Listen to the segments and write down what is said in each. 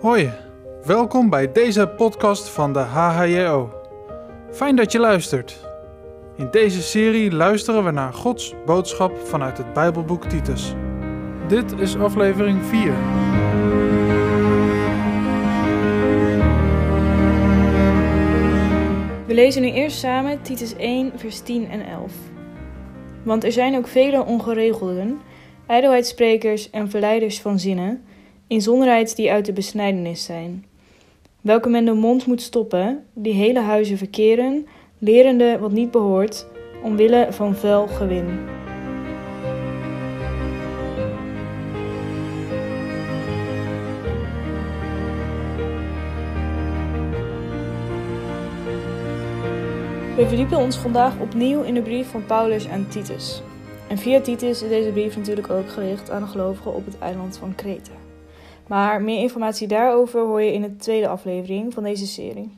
Hoi, welkom bij deze podcast van de HHJO. Fijn dat je luistert. In deze serie luisteren we naar Gods boodschap vanuit het Bijbelboek Titus. Dit is aflevering 4. We lezen nu eerst samen Titus 1, vers 10 en 11. Want er zijn ook vele ongeregelden, ijdelheidssprekers en verleiders van zinnen, inzonderheid die uit de besnijdenis zijn, welke men de mond moet stoppen, die hele huizen verkeren, lerende wat niet behoort, omwille van vuil gewin. We verdiepen ons vandaag opnieuw in de brief van Paulus aan Titus. En via Titus is deze brief natuurlijk ook gericht aan de gelovigen op het eiland van Kreta. Maar meer informatie daarover hoor je in de tweede aflevering van deze serie.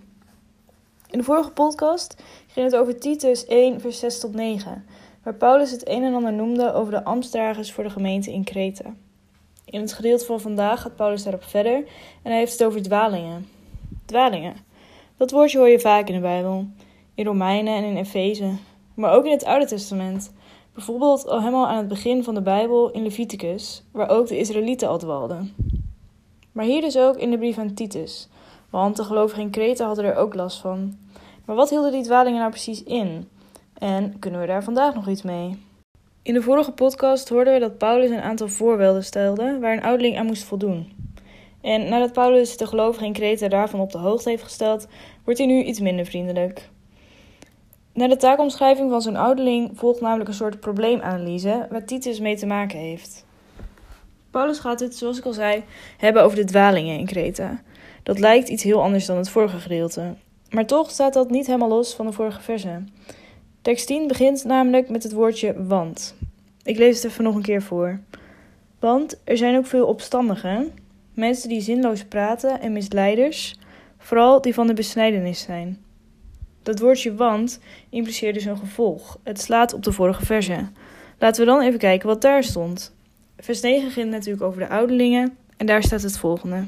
In de vorige podcast ging het over Titus 1, vers 6 tot 9, waar Paulus het een en ander noemde over de ambtsdragers voor de gemeente in Kreta. In het gedeelte van vandaag gaat Paulus daarop verder en hij heeft het over dwalingen. Dwalingen. Dat woordje hoor je vaak in de Bijbel, in Romeinen en in Efeze, maar ook in het Oude Testament. Bijvoorbeeld al helemaal aan het begin van de Bijbel in Leviticus, waar ook de Israëlieten al dwalden. Maar hier dus ook in de brief aan Titus, want de gelovigen in Kreta hadden er ook last van. Maar wat hielden die dwalingen nou precies in? En kunnen we daar vandaag nog iets mee? In de vorige podcast hoorden we dat Paulus een aantal voorbeelden stelde waar een ouderling aan moest voldoen. En nadat Paulus de gelovigen in Kreta daarvan op de hoogte heeft gesteld, wordt hij nu iets minder vriendelijk. Na de taakomschrijving van zo'n ouderling volgt namelijk een soort probleemanalyse waar Titus mee te maken heeft. Paulus gaat het, zoals ik al zei, hebben over de dwalingen in Kreta. Dat lijkt iets heel anders dan het vorige gedeelte. Maar toch staat dat niet helemaal los van de vorige verse. Tekst 10 begint namelijk met het woordje want. Ik lees het even nog een keer voor. Want er zijn ook veel opstandigen, mensen die zinloos praten en misleiders, vooral die van de besnijdenis zijn. Dat woordje want impliceert dus een gevolg. Het slaat op de vorige verse. Laten we dan even kijken wat daar stond. Vers 9 ging natuurlijk over de ouderlingen en daar staat het volgende.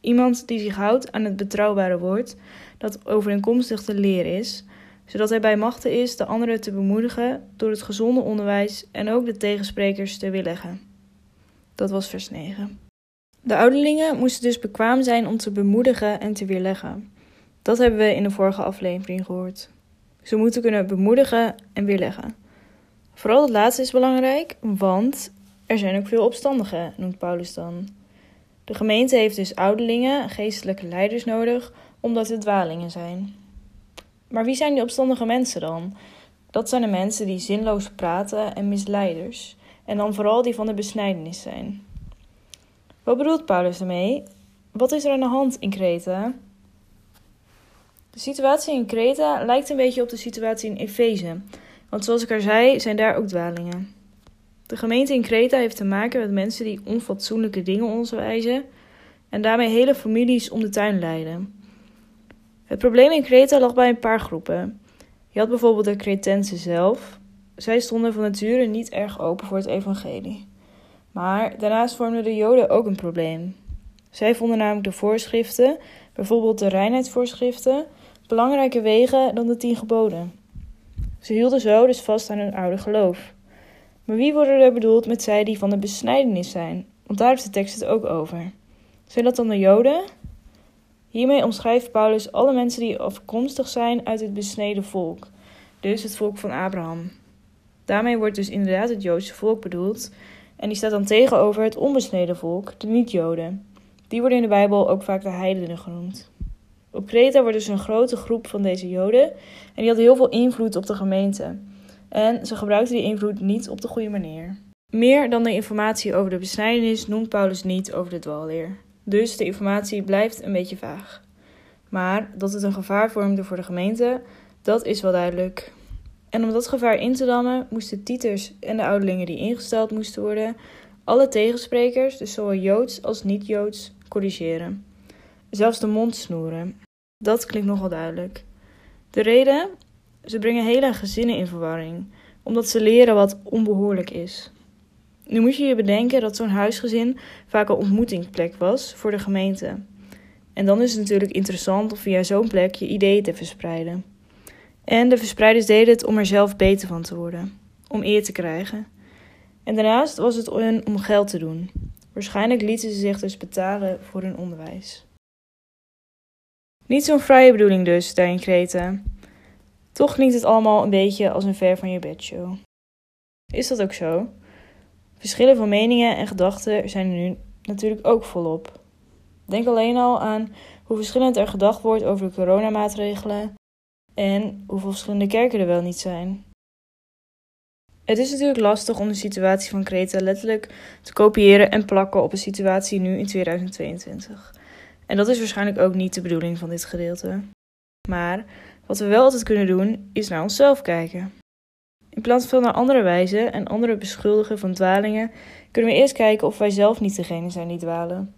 Iemand die zich houdt aan het betrouwbare woord dat overeenkomstig de leer is, zodat hij bij machten is de anderen te bemoedigen door het gezonde onderwijs en ook de tegensprekers te weerleggen. Dat was vers 9. De ouderlingen moesten dus bekwaam zijn om te bemoedigen en te weerleggen. Dat hebben we in de vorige aflevering gehoord. Ze moeten kunnen bemoedigen en weerleggen. Vooral het laatste is belangrijk, want er zijn ook veel opstandigen, noemt Paulus dan. De gemeente heeft dus ouderlingen, geestelijke leiders nodig, omdat het dwalingen zijn. Maar wie zijn die opstandige mensen dan? Dat zijn de mensen die zinloos praten en misleiders, en dan vooral die van de besnijdenis zijn. Wat bedoelt Paulus ermee? Wat is er aan de hand in Kreta? De situatie in Kreta lijkt een beetje op de situatie in Efeze, want zoals ik al zei, zijn daar ook dwalingen. De gemeente in Kreta heeft te maken met mensen die onfatsoenlijke dingen onderwijzen en daarmee hele families om de tuin leiden. Het probleem in Kreta lag bij een paar groepen. Je had bijvoorbeeld de Cretensen zelf. Zij stonden van nature niet erg open voor het evangelie. Maar daarnaast vormden de Joden ook een probleem. Zij vonden namelijk de voorschriften, bijvoorbeeld de reinheidsvoorschriften, belangrijker wegen dan de tien geboden. Ze hielden zo dus vast aan hun oude geloof. Maar wie worden er bedoeld met zij die van de besnijdenis zijn? Want daar heeft de tekst het ook over. Zijn dat dan de Joden? Hiermee omschrijft Paulus alle mensen die afkomstig zijn uit het besneden volk, dus het volk van Abraham. Daarmee wordt dus inderdaad het Joodse volk bedoeld, en die staat dan tegenover het onbesneden volk, de niet-Joden. Die worden in de Bijbel ook vaak de heidenen genoemd. Op Kreta wordt dus een grote groep van deze Joden en die hadden heel veel invloed op de gemeente. En ze gebruikten die invloed niet op de goede manier. Meer dan de informatie over de besnijdenis noemt Paulus niet over de dwalleer. Dus de informatie blijft een beetje vaag. Maar dat het een gevaar vormde voor de gemeente, dat is wel duidelijk. En om dat gevaar in te dammen, moesten Titus en de ouderlingen die ingesteld moesten worden, alle tegensprekers, dus zowel Joods als niet-Joods, corrigeren. Zelfs de mond snoeren. Dat klinkt nogal duidelijk. De reden? Ze brengen hele gezinnen in verwarring, omdat ze leren wat onbehoorlijk is. Nu moet je je bedenken dat zo'n huisgezin vaak een ontmoetingsplek was voor de gemeente. En dan is het natuurlijk interessant om via zo'n plek je ideeën te verspreiden. En de verspreiders deden het om er zelf beter van te worden, om eer te krijgen. En daarnaast was het om geld te doen. Waarschijnlijk lieten ze zich dus betalen voor hun onderwijs. Niet zo'n vrije bedoeling dus, daar in Kreta. Toch klinkt het allemaal een beetje als een ver van je bedshow. Is dat ook zo? Verschillen van meningen en gedachten zijn er nu natuurlijk ook volop. Denk alleen al aan hoe verschillend er gedacht wordt over de coronamaatregelen en hoeveel verschillende kerken er wel niet zijn. Het is natuurlijk lastig om de situatie van Kreta letterlijk te kopiëren en plakken op een situatie nu in 2022. En dat is waarschijnlijk ook niet de bedoeling van dit gedeelte. Maar wat we wel altijd kunnen doen, is naar onszelf kijken. In plaats van naar andere wijzen en anderen beschuldigen van dwalingen, kunnen we eerst kijken of wij zelf niet degene zijn die dwalen.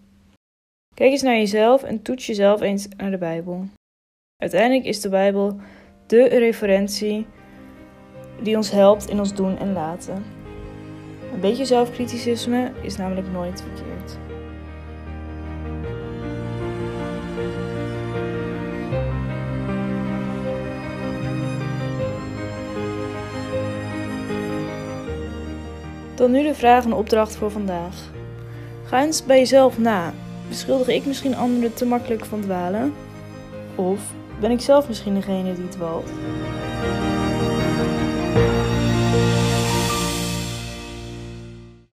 Kijk eens naar jezelf en toets jezelf eens naar de Bijbel. Uiteindelijk is de Bijbel de referentie die ons helpt in ons doen en laten. Een beetje zelfkriticisme is namelijk nooit verkeerd. Dan nu de vraag en opdracht voor vandaag. Ga eens bij jezelf na. Beschuldig ik misschien anderen te makkelijk van dwalen? Of ben ik zelf misschien degene die dwaalt?